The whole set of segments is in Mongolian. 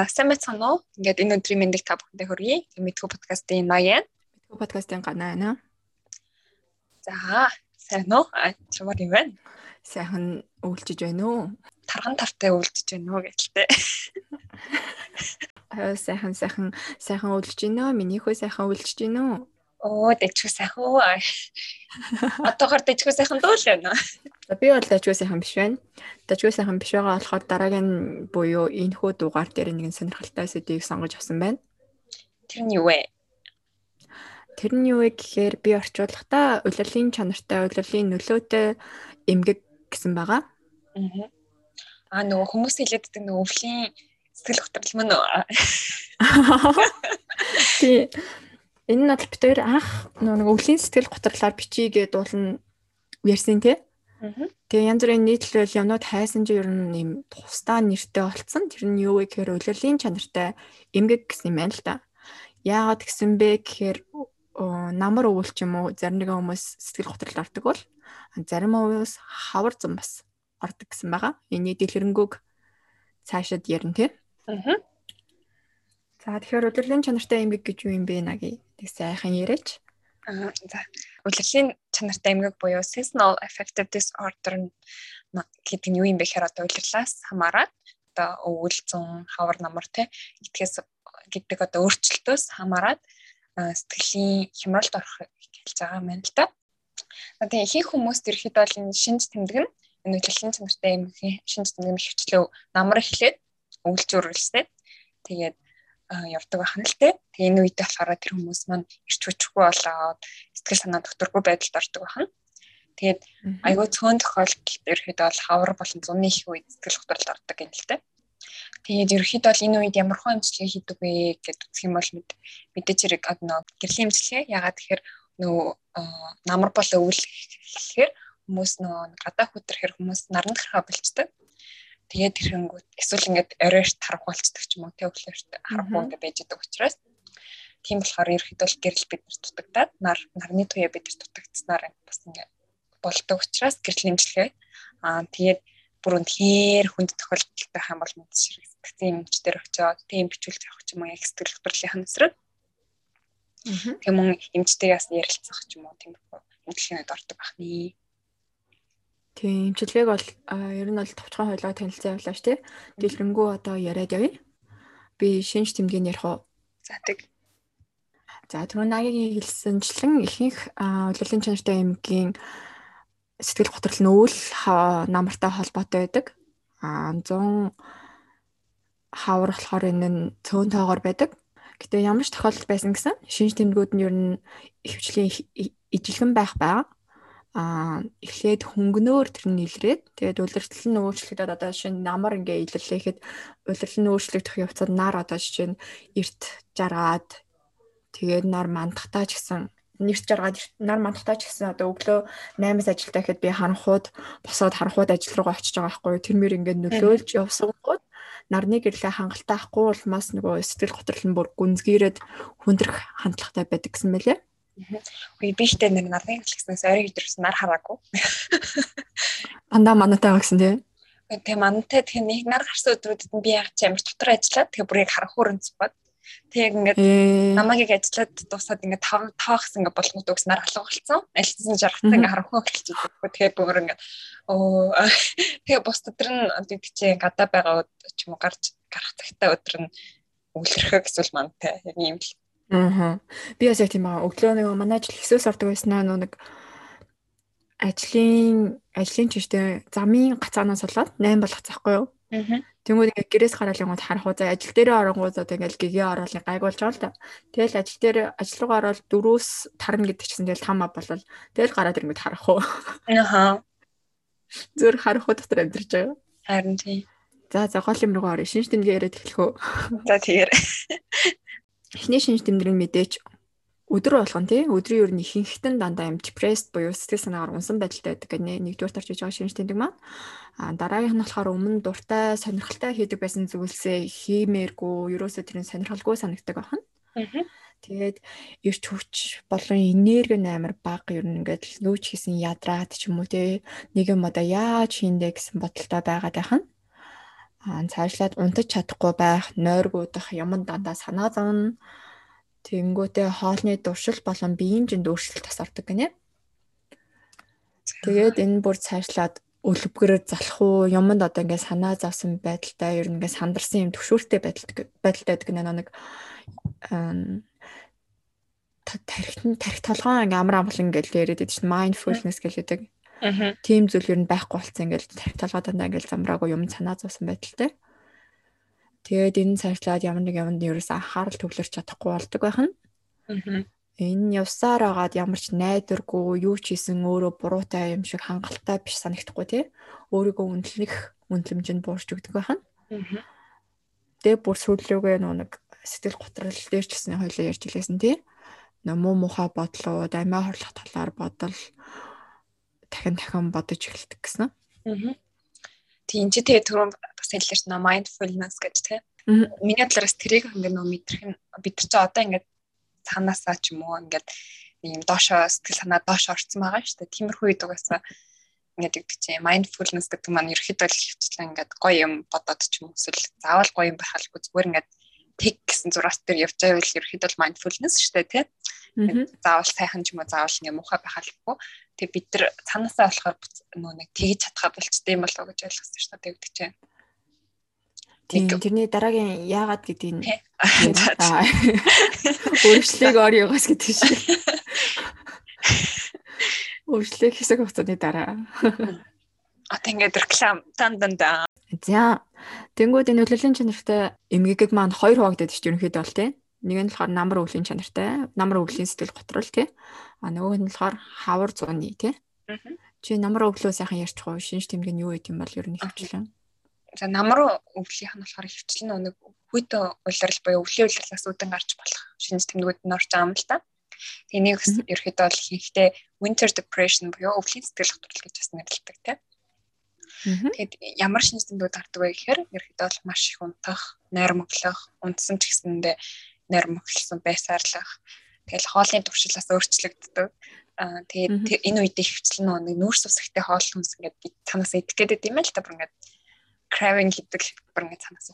За сайн байцгаана уу? Ингээд энэ өдрийн мэндийг та бүхэндээ хүргэе. Мэдхүү подкастын Ноян. Мэдхүү подкастын Ганаа байна. За сайн уу? Чамаар юм байна. Сайхан өвлжиж байна уу? Тархан тавтай өвлжиж байна уу гэлтэй. Аа сайхан сайхан сайхан өвлжиж байна уу? Минийхөө сайхан өвлжиж байна уу? Оо дэжгүй сайхан уу. Одоогор дэжгүй сайхан дүүл байна. За би бол дэжгүй сайхан биш байна. Дэжгүй сайхан биш байгаа болохоор дараагийн буюу энэ хүү дугаар дээр нэгэн сонирхолтой сэдвийг сонгож авсан байна. Тэр нь юу вэ? Тэр нь юу вэ гэхээр би орчуулахдаа улирлын чанартай, улирлын нөлөөтэй эмгэг гэсэн байгаа. Аа. Аа нөгөө хүмүүс хэлээддэг нөгөө өвлийн сэтгэл хөдлөл мөн үү? Тий Энэ нь бол бид хоёр анх нэг өвлийн сэтгэл готрлоор бичиж гээд уулна ярьсан тий. Тэгээ янз бүрийн нийтлэл юмнууд хайсан чи ер нь юм тусдаа нэртэй болцсон. Тэр нь юу вэ гэхээр улирлын чанартай эмгэг гэсэн юм байна л да. Яагаад гэсэн бэ гэхээр намар өвөл ч юм уу зарим нэгэн хүмүүс сэтгэл готрол ордог бол зарим хүмүүс хавар зам бас ордог гэсэн байгаа. Энийг дэлгэрэнгүй цаашаад ярина тий. Аа. За тэгэхээр удирлын чанартай эмгэг гэж юу юм бэ наги тэг сайхан яриач. Аа за удирлын чанартай эмгэг буюу seasonal affective disorder гэдэг нь юу юм бэ гэхээр одоо удирлаас хамаарат одоо өвөл зүүн хавар намар те итгэс гэдэг одоо өөрчлөлтөөс хамаарат сэтгэлийн хямралд орох хэлж байгаа юм байна л да. Тэгээ ихэнх хүмүүст ерөөхдөө бол энэ шинж тэмдэг нь энэ удирлын чанартай эмгэгийн шинж тэмдэг нь хөвчлөө намар эхлээд өвөлж үргэлжлээд тэгээд явдаг байна л те. Энэ үед болохоор тэр хүмүүс маань ирч хүчгүй болоод сэтгэл санаа докторгүй байдалд ордог байна. Тэгээд айгүй цөөн тохиолдолд ерөөхдөө бол хавар болон зуны их үед сэтгэл хөдлөлд ордог юм л те. Тэгээд ерөөхдөө бол энэ үед ямар хөө эмчилгээ хийдэг вэ гэдээ үзэх юм бол мэдээж хэрэг одоо гэрлийн эмчилгээ ягаад тэгэхээр нөгөө намар бол өвөл гэхээр хүмүүс нөгөө гадаа хөтөрхөр хүмүүс наранд гарахаа болчдөг. Тэгээд тэрхэнгүүт эсвэл ингээд оройрт харах болцдог ч юм уу тэг өглөөрт харахгүй ингээд байж байгаа учраас тийм болохоор ерөөхдөө л гэрэл бид нар дутагдаад нар нарны туяа бид нар дутагдсанаар бас ингээд болдог учраас гэрэл нэмжлэгээ аа тэгээд бүр үнэхээр хүнд тохиолдолтой хаан бол мэд ширэг сэтгцэн эмчтэр очиод тийм бичүүлж авах ч юм уу яг сэтгэл хөдлөлийн хэсрэг тийм мөн эмчтэйгээс ярилцах ч юм уу тийм эмчилгээнд ордог бахны Тийм, имчилгээг бол ер нь бол товчхон хойлоо танилцсан явлаа ш тий. Дэлгэрэнгүй одоо яриад явъя. Би шинж тэмдгийн ярих уу? За тэг. За түрүүнагийн хэлсэнчлэн ихэнх улирлын чанартай эмгийн сэтгэл готрол нь өвөл намартай холбоотой байдаг. А 100 хавар болохоор энэ нь цөөн тоогоор байдаг. Гэтэ ямар ч тохиолдол байсан гэсэн шинж тэмдгүүд нь ер нь ихвчлийн ижилхэн байх байгаа а эхлээд хөнгөнөөр тэр нь илрээд тэгээд улиртал нь өөрчлөгдөд одоо шинэ намар ингээ илэрлэхэд улиртал нь өөрчлөгдөх явцад нар одоо жишээ нь эрт жаргаад тэгээд нар мандахтаа ч гэсэн нэрч жаргаад нар мандахтаа ч гэсэн одоо өглөө 8-аас ажилдаа гэхэд би харанхууд босоод харанхууд ажил руугаа очиж байгаа байхгүй. Тэр мөр ингээд нөлөөлж явсангууд нарны гэрлээ хангалттай ахгүй улмаас нөгөө сэтгэл готрол нь бүр гүнзгийрээд хүндрэх хандлагатай байдаг гэсэн мэлээ Үгүй би ихтэй нэг нарны хэлснээс ойрын өдрөөс нар хараагүй. Андаа манайтай байгаа гэсэн тий. Тэгээ манайтай тэгээ нэг нар гарсан өдрүүдэд би яг ч амар дотор ажиллаад тэгээ бүрийг харах хүрэн цугаад тэг ингээд намайг ажиллаад дуусаад ингээд тав таахс ингээд болгоод өгс нар алга болсон. Альцсан жаргацсан ингээд харахгүй эхэлж байгаа. Тэгээ бүр ингээд оо тэгээ бус өдөр нь одоо чи гадаа байгаа ч юм уу гарч гарах цагтаа өдөр нь өвлөрхөө эсвэл мантай яг ийм л Аа. Би бас яг тийм аа. Өглөө нэг манай ажил хэсээс ордог байснаа нэг ажлын ажлын чиштэй замын гацаанаас болоод 8 болох цахгүй юу? Аа. Тэнгүүд ингээ гэрээс гараал юмуд харах уу. За ажил дээрээ оронгууд одоо ингээл гэгээ оруулыг гайгуулж байгаа л да. Тэгэл ажил дээр ажил руугаа ороод дөрөөс тарна гэдэг чинь тэгэл тама болол. Тэгэл гараад ирэнгүүт харах уу. Аа. Зүр харах уу дотор амьдарч байгаа. Харин тий. За за гол юм руугаа орё. Шинж тэмдэг яриад эхлэх үү? За тэгэр. эхний шинж тэмдэг нь мэдээж өдөр болгон тий өдрийн ер нь ихэнхтэн дандаа юм depressed буюу сэтгэл санаагаар унсан байдалтай байдаг гэнэ нэгдүгээр тарч байгаа шинж тэмдэг маань а дараагийнх нь болохоор өмнө дуртай сонирхолтой хийдэг байсан зүйлсээ хиймээргүй ерөөсөө тэрийн сонирхолгүй санагдаг байна. Тэгээд эрч хүч болон энерги амар бага ер нь ингээд нүүч хийсэн ядраад ч юм уу те нэг юм одоо яаж хийндэ гэсэн бодолтой байгаад байна. Аа цаашлаад унтаж чадахгүй байх, нойргуудах, юмд дандаа санаа зовно. Тэнгүүтээ хоолны дуршил болон биеийн жинд өөрчлөлт тасардаг гинэ. Тэгээд энэ бүр цаашлаад өлбгөрөөр залах уу юмд одоо ингээд санаа завсан байдалтай ер нь ингээд сандарсан юм төвшөөртэй байдалтай байдалтай гэдэг нэг тархит тархит толгоон ингээм амар амгалан ингээл яриад байдаг чинь mindfulness гэлээдэг. Аа. Тим зүйл ер нь байхгүй болсон ингээл тархит толгой дандаа ингээл замраагүй юм санаа зовсон байдалтай. Тэгээд энэ цаашлаад ямар нэг юмд ерөөс анхаарал төвлөрч чадахгүй болдог байх нь. Энэ явсаар агаад ямар ч найдваргүй юу ч хийсэн өөрөө буруутай юм шиг хангалттай биш санагдахгүй тий. Өөрийгөө үнэлэх үнэлэмжинд буурч өгдөг байх нь. Аа. Тэгээ бүр сүүлрүүгээ нэг сэтгэл готрол дээр ч гэсэн хоёлоо ярьж илээсэн тий муу мухай бодлууд амиа хорлох талаар бодол дахин дахин бодож эхэлдэг гэсэн. Аа. Тийм чи тэгээ түрүүн бас хэллээрч нөө mindfulness гэж тийм. Миний талаараас тэрийг ингээд нөө мэдрэх нь бид нар ч одоо ингээд цаанаасаа ч юм уу ингээд ийм доошоо сэтгэл санаа доош орцсон байгаа шүү дээ. Тиймэрхүү үед угаасаа ингээд гэдэг чинь mindfulness гэдэг маань ерөөхдөө л хөвчлэн ингээд гоё юм бодоод ч юм уу эсвэл заавал гоё юм байх алгүй зүгээр ингээд тэг гэсэн зураас дээр явж байвал ерөөхдөө mindfulness шүү дээ тийм заавал сайхан ч юм уу заавал ингээ муухай байх албагүй. Тэгээ бид нар цаанаасаа болохоор нөө нэг тэгж чадхаа болчтой юм болоо гэж ойлгосон шүү дээ тэгдэг чинь. Тийм тэрний дараагийн яагаад гэдгийг өөрчлөлийг орёгоос гэдэг шиг. Өөрчлөлийг хэсэг хугацааны дараа. Одоо ингээд реклам дан дан да. За тэнгууд энэ нөлөөлийн чанартай эмгээг маань хоёр хуваагдаад шүү ерөнхийдөө бол тийм. Нэг нь болохоор намар өвлийн чанартай, намар өвлийн сэтгэл готрол тий. А нөгөө нь болохоор хавар зууны тий. Чи намар өвлөө сайхан ярьчих уу? Шинж тэмдэг нь юу гэдэг юм бол ер нь хөвчлэн. За намар өвлийнх нь болохоор хөвчлэн нэг хүйт улирал буюу өвлийн улирлаас үдэн гарч болох шинж тэмдгүүд нь орж байгаа юм л та. Тэнийг ерөөхдөө бол хийхдээ winter depression буюу өвлийн сэтгэл готрол гэж бас нэрлэдэг тий. Тэгэд ямар шинж тэмдгүүд гардаг вэ гэхээр ерөөхдөө бол маш их унтах, нойр моглох, унтсан ч гэсэндээ нормогчлсон байсаарлах. Тэгэл хоолны туршилаас өөрчлөгддөг. Аа тэгээд энэ үед хөвчлэн нэг нүүрс усгтэй хоол хүнс ингээд цанаас идэх гэдэг юм л та бүр ингээд craving гэдэг бүр ингээд цанаас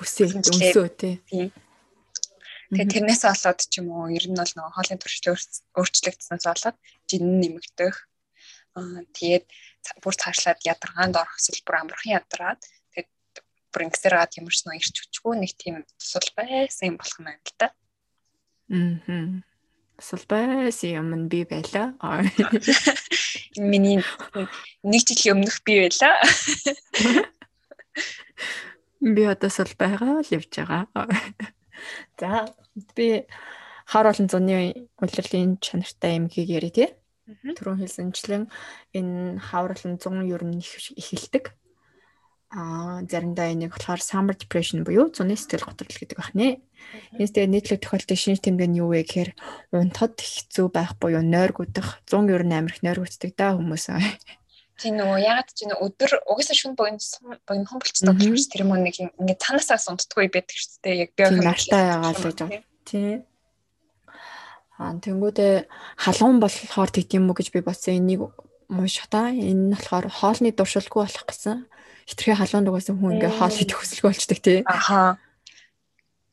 хүсээ өмсөө тий. Тэгээд тэрнээс болоод ч юм уу ер нь бол нөгөө хоолны туршил өөрчлөгдсөнөөс болоод жин нэмэгдэх. Аа тэгээд бүр цаашлаад ядаргаанд орох эсвэл бүр амархан ядраад бүр ингэсээр гад ямар ч нөө ирч хүчгүй нэг тийм тусал байсан юм болох юм байна л да. Аа. Тусал байсан юм нь би байла. Миний нэг жилийн өмнөх би байла. Би одоо сул байгаа л явж байгаа. За би хар олон зуны улирлын чанартай юм хийг яри тий. Түрүүн хэлсэнчлэн энэ хавралын 100 ер нь эхэлдэг Аа заримдаа энийг болохоор summer depression буюу зуны сэтгэл готрол гэдэг байна. Энэ тэгээ нийтлэг тохиолдолтой шинж тэмдэг нь юу вэ гэхээр унтахад хэцүү байх буюу нойргуудах 100 ер нь амирх нойргууддаг да хүмүүс. Тийм нөгөө ягаад ч нэг өдөр угаасаа шүн богино богино хомболцдог гэж тэр юм нэг ингээд цаанаасаа унтдаггүй байдаг шүү дээ. Яг био хэмжээ яагаад гэж байна. Тийм. Аа тэнгүүдээ халуун болохоор тэгдэм үү гэж би бодсон. Энийг мууш хата. Энэ нь болохоор хоолны дуршилгүй болох гэсэн хитрхи халуун дугаас хүн ингээ хоол идэх хүсэлгүй болчдаг тий. Аха.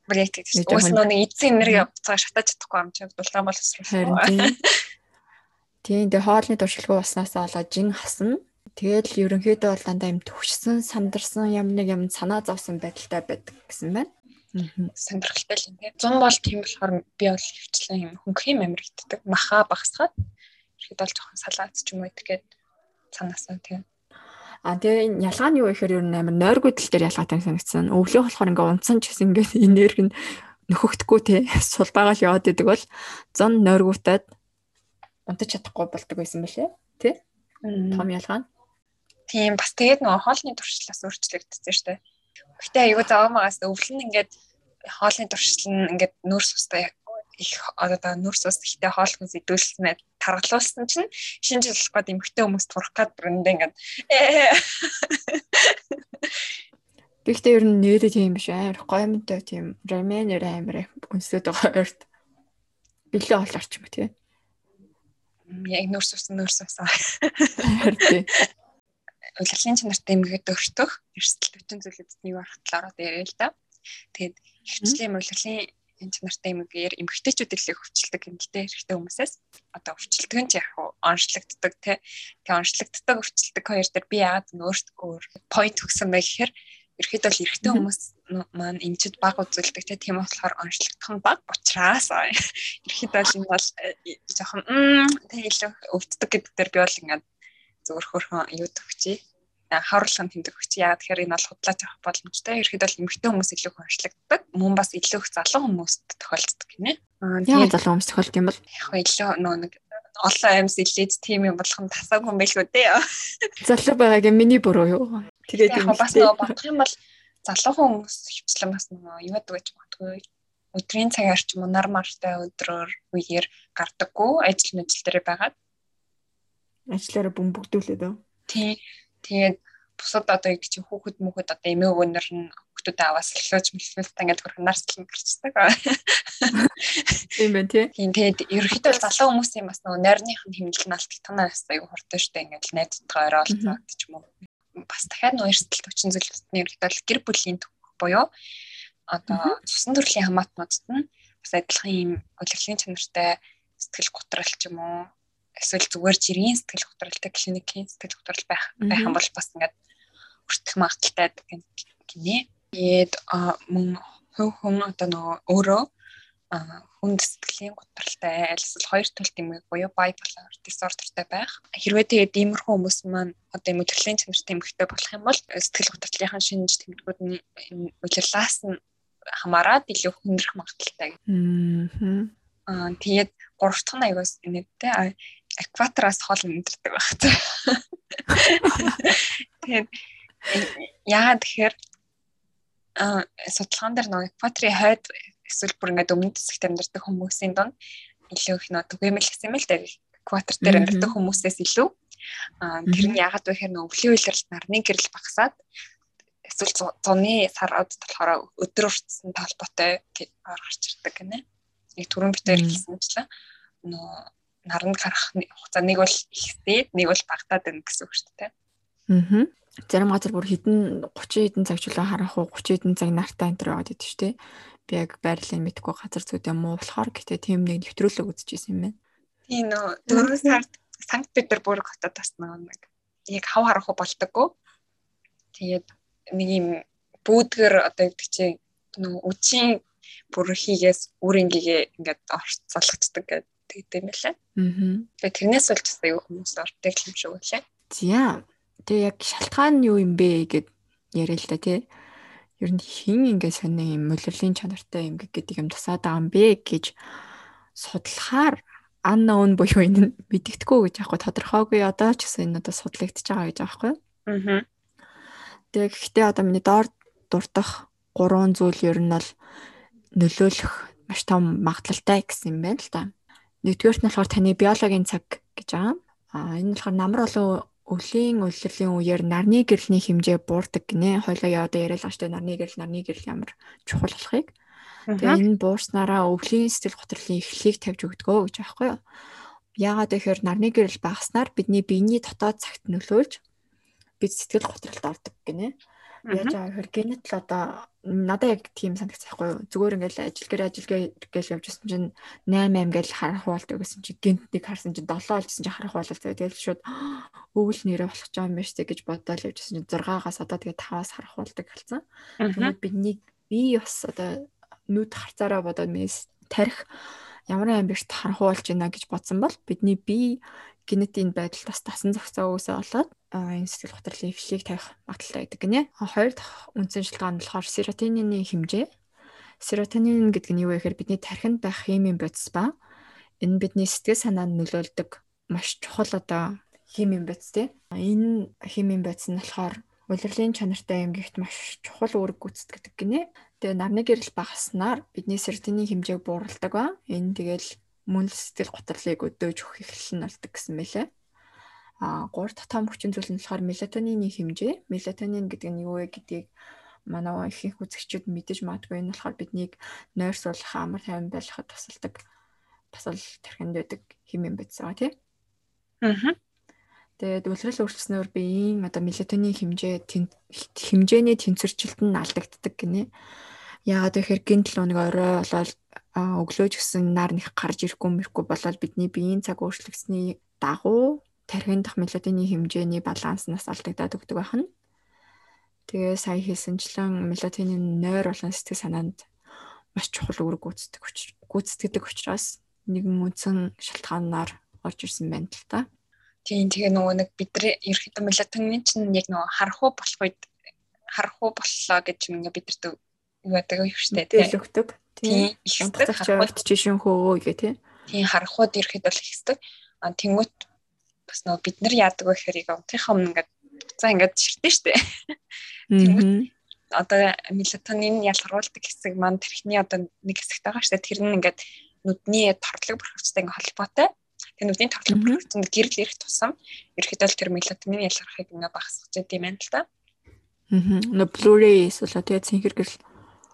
Бүр яг тийм. Уус нэг эцсийн энерги буцаага шатаж чадахгүй юм чинь дулаан бол харин тийм. Тэгээ хоолны туршилгүй баснаасаа болоод жин хасна. Тэгэл ерөнхийдөө бол дандаа юм төвшсөн, сандарсан юм нэг юм санаа зовсон байдалтай байдаг гэсэн байна. Сонирхолтой л юм тийм. Зун бол тийм болохоор би бол хөвчлэн юм хөнгөх юм амирэгддэг. Маха багсгаад ихэд бол жоохон салаад ч юм уу итгэхэд цанаасаа тийм. А тэгээ энэ ялгаа нь юу гэхээр ер нь амар нойргүй тал дээр ялгаатай санагдсан. Өвлөө болохоор ингээ унтсан ч гэсэн ингээ энерги нь нөхөгдөхгүй те. Сулбаагаал яваад идэг бол зон нойргуутаад унтаж чадахгүй болдог байсан бэлээ тий том ялгаа нь. Тийм бас тэгээд нөгөө хоолны туршлаас өөрчлөгдсөн шүү дээ. Гэхдээ аюу заамагаас өвлөн ингээд хоолны туршил нь ингээд нүүрс устай их одоо нүрс ус ихтэй хоол хүнс идэвхжүүлснээр таргалуулсан чинь шинэ жил гээд эмхтэй хүмүүс турах гад бүрэндээ ингээд Гэхдээ ер нь нэрээ тийм биш амар гомтой тийм раменэр амар өнсөд байгаа өрт бэлээ ол орч юм тий. Яг нүрс ус нүрс ус. удирдлын чанартай эмгээд өртөх эрсдэл бүтэн зүйлүүдэд юу арга талаараа яриа л да. Тэгээд хөвчлийн удирдлын чанартай эмгээр эмгэгтэйчүүд л хөвчлөлдөг гэмэлтэй хэрэгтэй хүмүүсээс одоо өвчлөлдөг нь яг онцлогддог тий. Тэгээ онцлогддог өвчлөлдөг хоёр дээр би яагаад өөртөө point өгсөн бай гэхээр ерөөхдөө л эрэгтэй хүмүүс маань эмчэд баг үзүүлдэг тийм болохоор онцлогдох нь баг учраас ерөөхдөө л энэ бол э, жоохон тэг илүү өвддөг гэдэг дээр би бол ингээд зөвөр хөрхөн юу төгчий хавралхан тэмдэг өгч яа тэгэхээр энэ бол худлаач авах боломжтой. Ерхэд бол эмэгтэй хүмүүс илүү хөншлөгддөг. Мөн бас илүү их залуу хүмүүст тохиолддог гинэ. Аа залуу хүмүүс тохиолдсон юм бол яг илүү нөө нэг олон амьс илээд тийм юм болгон тасаагүй юм байлгүй дээ. Залуу байгаагийн миний буруу юу? Тэгээд яг бас нөгөө бодох юм бол залуу хүмүүс хвчлэн бас нөгөө юу гэдэг гэж бодгүй. Өдрийн цагаар ч юм уу нар мартай өдрөөр үеэр гардаггүй ажил мэл дээр байгаад ажиллаараа бөмбөгдүүлээд үү? Тэгээд бусад одоо яг чи хүүхэд мөхөд одоо эмээ өвгөнөр нь хүүхдүүдээ аваас эхлүүлж мэлфэлтэй ингээд хөрх нарслан гарчдаг. Тийм байна тий. Тийм тэгээд ерөөхдөө залуу хүмүүсийн бас нөгөө нойрных нь хэмнэлт нь танаа бас аюу хортой штэ ингээд найзтайгаа ороолцоод ч юм уу. Бас дахиад нөгөө эрсдэл төвчин зүйлсний ерөөхдөө гэр бүлийн төвх буюу одоо цусан төрлийн хамаатнуудад нь бас адилхан ийм удирдлагын чанартай сэтгэл готрол ч юм уу эсвэл зүгээр жирийн сэтгэл готролтой клиникийн сэтгэл готрол байх байх юм бол бас ингээд өртөх магадaltaй гинэ. Тэгээд мөн хөв хүн одоо нөгөө өөрөө хүнд сэтгэлийн готролтой аль эсвэл хоёр төрөлт юм буюу bipolar disorderтэй байх. Хэрвээ тэгээд иймэрхүү хүмүүс маань одоо юм төрлийн чанартай эмгэгтэй болох юм бол сэтгэл готрлынхаа шинж тэмдгүүд нь улирлаас нь хамаарат илүү хүндрэх магадaltaй. Аа тэгээд гурав дахь нь аягаас нэгтэй экватороос хол мэдэрдэг байх тийм. Тэгээд яагаад тэгэхээр а судалгаан дээр нэг экваторын хойд эсвэл бүр ингээд өмнөд хэсэгт амьдардаг хүмүүсийн донд илүү их нөө түгээмэл гэсэн юм л дээ. Экватор дээр амьдардаг хүмүүсээс илүү а тэр нь яагаад вэ гэхээр нөө өвлийн үйлрэлт нарны гэрэл багасаад эсвэл зуны сарууд болохоор өдөр уртсан талбайтай гарч ирдэг гинэ. Нэг түрүүн битээр хэлсэнчлээ нөө наранд гарах хугацаа нэг бол ихтэй, нэг бол багтаад байна гэсэн үг шүү дээ. Аа. Зарим газар бүр хэдэн 30 хэдэн цаг чулуу харах уу 30 хэдэн цаг нартай энэ төр яваад идэв шүү дээ. Би яг байрлалын мэдгүй газар зүйд юм уу болохоор гэтээ тийм нэг нэвтрүүлэг үзчихсэн юм байна. Тийм нөө дөрөв сард Санкт Петербург хотод бас нэг яг хав харах уу болдоггүй. Тэгээд нэг юм бүүдгэр одоо гэдэг чинь нөө үчийн бүр хийгээс үринgiгээ ингээд орцолгочдөг гэдэг тэгдэм байлаа. Аа. Тэрнээс болж бас аюу хүмүүс ордог юм шиг байлаа. За. Тэгээ яг шалтгаан нь юу юм бэ гэд яриа л да тий. Ер нь хин ингээ сони юм мөлөлийн чанартай юм гэдэг юм тусаад байгаа юм бэ гэж судлахаар unknown буюу энэ мэддэхгүй гэж аахгүй тодорхойгүй одоо ч гэсэн энэ одоо судлагдчихж байгаа гэж аахгүй. Аа. Тэгээ гэхдээ одоо миний доор дуртах гурван зүйл ер нь бол нөлөөлөх маш том магадлалтай гэсэн юм байна л да. Нэгдүгээрт нь болохоор таны биологийн цаг гэж байгаа. А энэ болохоор намар болон өвлийн улирлын үеэр нарны гэрэлний хэмжээ буурдаг гинэ. Хойлоо байгаа шүү дээ нарны гэрэл, нарны гэрэл ямар чухал болохыг. Тэгээ энэ буурснараа өвлийн сэтгэл готрлын эхлэлийг тавьж өгдөгөө гэж аахгүй юу? Яагаад гэхээр нарны гэрэл багаснаар бидний биений дотоод цагт нөлөөлж бид сэтгэл готролд ордог гинэ. Яаж байгаа гэхээр генет л одоо надад яг тийм санагцсахгүй юу. Зүгээр ингээл ажилгээр ажилгээ гээл явжсэн чинь 8 8 гээл харах болдог гэсэн чинь гинтнийг харсан чинь 7 олжсэн чинь харах болол тэгэл шууд өвөл нэрээ болох ч юм штэ гэж бодоод явжсэн чинь 6-аас одоо тэгээ 5-аас харах болдог болсон. Тэгээд бидний би бас одоо нүд харцаараа бодоод мэс тарих ямар юм бишт харах болж байна гэж бодсон бол бидний бие генетийн байдал бас тасан зохицоо үүсээ болоод энэ сэтгэл готрлын эхлэлийг тавих магадлалтай байдаг гинэ. Хоёр дахь үндсэн шалтгаан нь болохоор серотонины хэмжээ. Серотонин гэдэг нь юу вэ гэхээр бидний тархинд байх химийн бодис ба энэ бидний сэтгэл санаанд нөлөөлдөг маш чухал одоо химийн бодис тий. Энэ химийн бодис нь болохоор улирлын чанартай юм гихт маш чухал үүрэг гүйцэтгэдэг гинэ. Тэгээ нарны гэрэл багаснаар бидний серотонин хэмжээг бууруулдаг ба энэ тэгэл мөн сэтгэл готрлыг өдөөж өгөх эхлэл нь болдог гэсэн мэлээ. А гурав дахь том хүчин зүйл нь болохоор мелатонины хэмжээ. Мелатонин гэдэг нь юу вэ гэдгийг манай ихэнх үзэгчид мэдэж магадгүй энэ болохоор биднийг нойрсуулах, амар тайван байлгахад тусалдаг бас л тархинд байдаг химийн бодис байгаа тийм. Аа. Тэгээд үлрэл өөрчлөснөөр биеийн одоо мелатонин хэмжээ хэмжээний тэнцвэржилт нь алдагддаг гинэ. Яагаад гэхээр гинтл нэг орой болоод өглөөж гисэн нар нэг гарч ирэхгүй мэрхгүй болоод бидний биеийн цаг өөрчлөгсөний дагуу тархинд дах мелатонин хэмжээний баланснаас алдагдаад өгдөг байна. Тэгээ сая хэлсэнчлэн мелатонин нойр болон сэтгэл санаанд маш чухал үүрэг гүйцэтгэг гүйцэтгэдэг учраас нэгэн үндсэн шалтгаанаар орж ирсэн байна л та. Тийм тэгээ нөгөө нэг бидний ерөөхдөө мелатонин чинь яг нөгөө харахуу болох үед харахуу боллоо гэж ингээ бидэрт юу байдаг юу штэ тийм өгдөг. Тийм их харахууд жишээ хөө гээ тийм. Тийм харахууд ерөөхдөө л ихсдэг. А тэнгуут бас нөгөө бид нар яадаг вэ гэхээр яг унтынхаа өмнө ингээ буцаа ингээ ширтэн штэ. Тэнгуут одоо мелатонин ялгаруулдаг хэсэг маань тэрхний одоо нэг хэсэгт байгаа штэ тэр нь ингээд нүдний тортлог бүрхэгчтэй ингээ холбоотой. Тэгээ нүдний тоглох процент гэрэл ирэх тусам ерөөхдөө тэр мелатонин ялгархыг ингээ багасгаж идэм байна л да. Аа. Нөө Blu-ray эсвэл тэгээ цэнхэр гэрэл.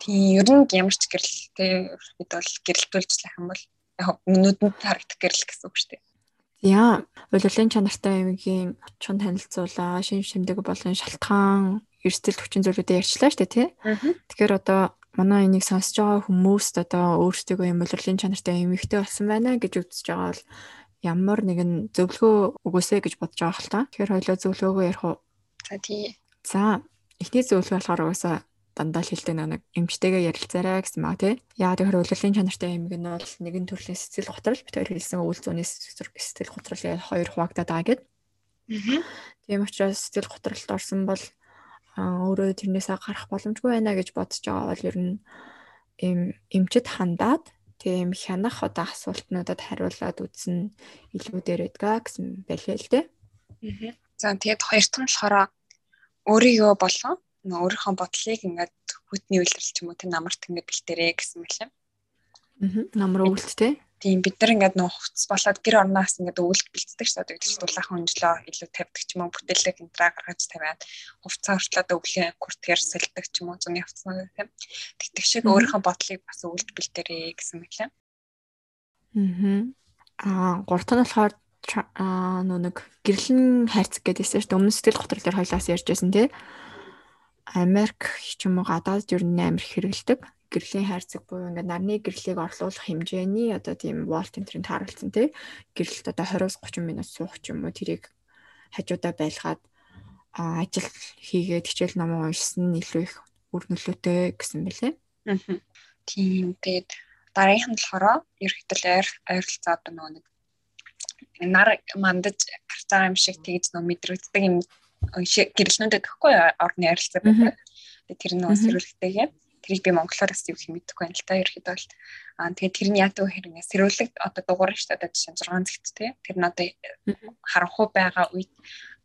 Тийм ер нь ямар ч гэрэл тэгээ ерөөхдөө бол гэрэлтүүлжлэх юм бол яг нүдэнд харагдах гэрэл гэсэн үг шүү дээ. Яа, улирлын чанартай аймгийн чон танилцуулаа, шин шимдэг болон шалтгаан, эрсдэл хүчин зүйлүүдэд ярьчлаа шүү дээ, тий. Тэгэхээр одоо манай энийг сонсож байгаа хүмүүст одоо өөрсдөө юм улирлын чанартай эмэгтэй болсон байна гэж үзэж байгаа бол ямар нэгэн зөвлөгөө өгөөсэй гэж бодож байгаа хэл та. Тэгэхээр хоёлоо зөвлөгөөгөө ярих уу? За тий. За эхний зөвлөгөө болохоор угаасаа дандаа л хэлдэг нэг эмчтэйгээ ярилцаарай гэсэн маа тий. Яа тэгэхээр улирлын чанартай эмэг нь бол нэгэн төрлийн сэтгэл готрол бит хоёр хэлсэн үйл зүйний сэтгэл готрол хоёр хуваагдаад байгаа гэд. Тийм учраас сэтгэл готролд орсон бол өөрөө тэрнээсээ гарах боломжгүй байна гэж бодож байгаа бол ер нь эм эмчэд хандаад тийм хянах одоо асуултнуудад хариулаад үзсэн илүү дээр байдгаа гэсэн байлээ л дээ. За тэгээд хоёр дахь нь болохоор өөрийгөө болон өөрийнхөө бодлыг ингээд хүтний үйлрэл ч юм уу тийм намарт ингээд бэлтэрээ гэсэн мэлээ. Аа. Намар өвөлт те. Тийм бид нар ингээд нөө хувцс болоод гэр орноос ингээд өвөлт бэлддэг шүү дээ. Тэгэхээр дулаахан өнжлөө илүү тавьдаг ч юм уу бүтээлэг энтраа гаргаж тавиад хувцас хүртлээд өвлийн куртгээр сэлдэг ч юм уу зуны хувцснууд тийм. Тэгтэг шиг өөрийнхөө бодлыг бас өвөлт бэлдэрээ гэсэн мэлээ. Аа. Аа гурав нь болохоор аа нэг гэрлэн хайрцаг гэдээсэн шүү дээ. Өмнө сэтгэл готрол дээр хоёлаас ярьж байсан тий. Америк ч юм уу гадаад ер нь амар хэрэгэлдэг гэрлийн хайрцаг буюу ингээд нарны гэрлийг орлуулах хэмжээний одоо тийм волт энтрийн тааруулсан тий гэрэлт одоо 20-30 минут суух ч юм уу тэрийг хажуудаа байлгаад ажил хийгээд хичээл ном уншсан нь илүү их үр нөлөөтэй гэсэн бэлээ. Аа. Тийм тэгээд дараагийнх нь болохоор ерөөхдөл ойр ойролцоо одоо нөгөө нэг нар мандаж гарч байгаа юм шиг тэгж нөө мэдрэгддэг юм гэрэлнүүдэд төгхгүй орны ойролцоо байдаг. Тэгээд тэр нь сэрүүлэгтэйгээ. Тэрийг би монголоор бас юу гэх мэдэхгүй байна л та ерөөхдөө бол. Аа тэгээд тэрний яатуу хэрэг сэрүүлэг одоо дугаарна шүү дээ жишээ 6 цагт тий тэр нь одоо харанхуй байгаа үед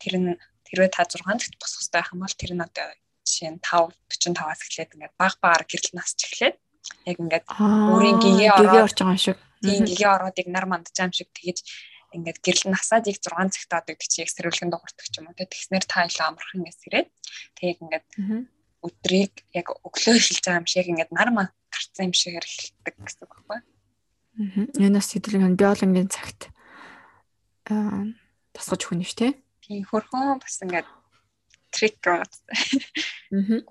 тэр нь тэрвээ та 6 цагт босох хэрэгтэй байх юм бол тэр нь одоо жишээ нь 5 45-аас эхлээд ингээд баг багаар гэрэл нас ч эхлээд яг ингээд өөрийн гэгээ ороод орж байгаа юм шиг. Тийм гэгээ ороод яг нар мандаж байгаа юм шиг тэгэж ингээд гэрэл насаад яг 6 цагт гэдэг чи яг сэрүүлгэн дуурдаг ч юм уу тэгснэр та илүү амархан ингээд сэрээд тэгээд ингээд өдрийг яг өглөө эхэлж байгаа юм шиг ингээд нар маань гарцсан юм шиг эхэлдэг гэсэн үг байхгүй. Аа. Энэ бас хэдүүлэн биологийн цагт аа тасгаж өгнө ш тий. Тийм хөрхөн бас ингээд трик рот. Аа.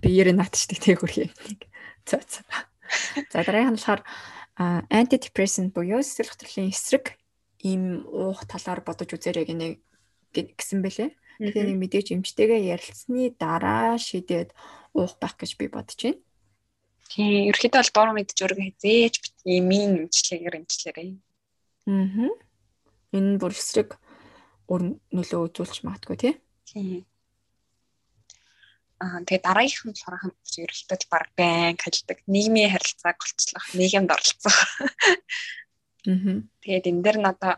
Би ярэ наатчдаг тий хөрхий. За за. За дараагийн нь болохоор антидепрессант буюу сэтгэл хөдлөлийн эсрэг ийм уух талаар бодож үзээрэй гинэ гэсэн бэлээ. Тэгэхээр нэг мэдээж эмчтэйгээ ярилцсны дараа шидэд уух байх гэж би бодож байна. Тийм, ерөөхдөө бол дуруу мэдж өргө хизээж бит имийн эмчилгээгээр эмчлээрэй. Аа. Энэ бүр эсрэг өр нөлөө үзүүлж магадгүй тий. Тийм. Аа тэгээ дараагийнх нь болохоор хамт ерөөхдөө баг байн ажилладаг нийгмийн харилцааг голцлох, нийгэмд оролцох. Тэгээд энэ дэр одоо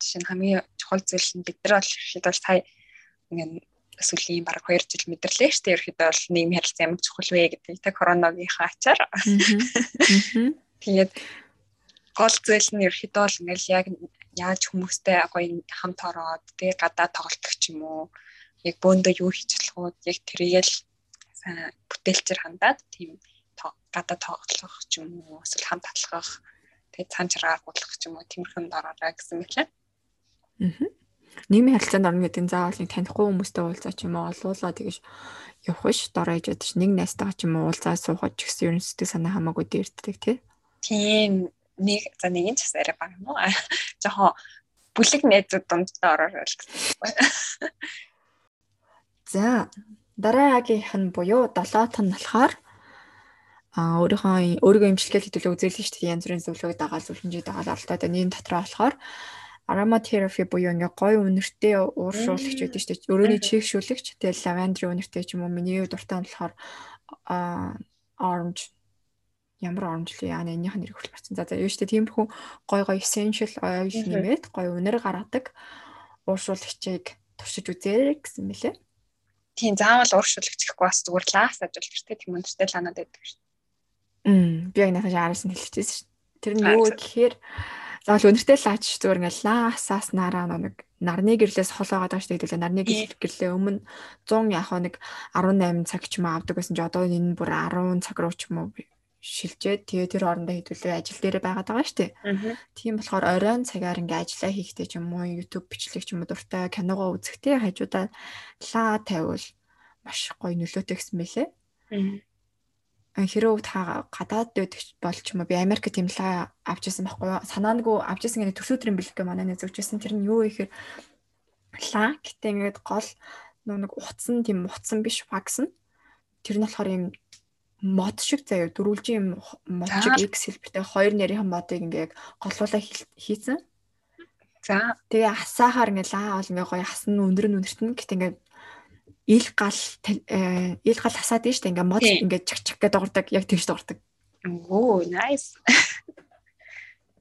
жишээ нь хамгийн чухал зүйл нь бид нар бол ихэд бол сая ингээд сүүлийн баг 2 жил мэдэрлээ шүү дээ. Ерөөхдөө бол нийгмийн харилцаа ямар чухал вэ гэдэг тэг коронавигийнхаа ачаар. Тэгээд гол зүйл нь ерөөхдөө бол ингээл яг яаж хүмүүстэй гоё хамт ороод тэгээ гадаа тоглох ч юм уу яг бөөндөө юу хийж болох вэ яг тэргээл бүтээлчээр хандаад тийм гадаа тоглох ч юм уу эсвэл хамт атлах тэгээ цаан чаргаар гутлах ч юм уу тиймэрхэн дороорой гэсэн мэтлээ. нийгмийн харилцаанд орно гэдэг нь заавал нэг танихгүй хүмүүстэй уулзаа ч юм уу олуулаа тэгэж явах биш дорой ээж ш нэг найстайгаа ч юм уу уулзаа суухад ч гэсэн ерөн сэтгэл санаа хамаагүй дээрддэг тий. Тийм нэг за нэг нь ч бас арай баг юм уу. Жохоо бүлэг найзууд дундаа ороор л гэсэн. За дараагийнх нь буюу долоот нь болохоор а өөрийнхөө өөрийгөө имчилгээл хэдүүлээ үзүүлсэн шүү дээ. Янз бүрийн зөвлөгөөг дагаал зөвлөмжийг дагаал оролдоод энэ дотроо болохоор ароматерапи буюу ингээ гоё үнэртэй ууршуулагч гэдэг шүү дээ. Өөрөөний чийгшүүлэгч тэгэл лавандрын үнэртэй ч юм уу. Миний дуртай нь болохоор а orange. Ямар оромж л яа нэнийх нь нэр хөл барсан. За за юу штэ тиймэрхүү гой гой essential oil нэмээд гой үнэр гаргадаг ууршуулагчийг туршиж үзээрэй гэсэн мэлээ. Тийм заавал ууршуулагч гэхгүй бас зүгээр лаас те тийм үнэртэй ланаад байдаг шүү. Би яг нахаш араас нь хэлчихсэн шүү. Тэр нь юу гэхээр заавал үнэртэй лаач зүгээр ингээ лаасаас нараа нэг нарны гэрлээс холоогоод байгаа шүү дээ. Нарны гэрлээ өмнө 100 яг нэг 18 цаг ч юм авдаг байсан чи одоо энэ бүр 10 цаг руу ч юм уу шилжээд тэгээ тэр хоорондоо хэдүүлээ ажил дээр байгаад байгаа шүү дээ. Тийм болохоор оройн цагаар ингээ ажиллаа хийхдээ ч юм уу YouTube бичлэг ч юм уу дуртай киногоо үзэхдээ хажуудаа лаа тавиул маш гоё нөлөөтэй гэсэн мэлээ. Хэрэг та гадаад байдаг бол ч юм би Америк тийм лаа авч ирсэн байхгүй? Санаангүй авч ирсэн гэдэг төсөөдрийн бэлэг манай нэг зөвчсэн тэр нь юу ихээр лаа гэтээ ингээд гол нэг утсан тийм утсан биш вакс нь тэр нь болохоор юм мод шиг заяа. Дөрвөлжин модчиг X хэлбэртэй хоёр нарийнхан модыг ингээ яг голуулаа хийсэн. За. Тэгээ асаахаар ингээ лаа бол ингээ гоё хасан өндөр нь өндөртөн гэт ингээ ил гал э, ил гал хасаад нь штэ ингээ мод ингээ чаг чаг гэдэг дуурдаг яг тэгш дуурдаг. Оо nice.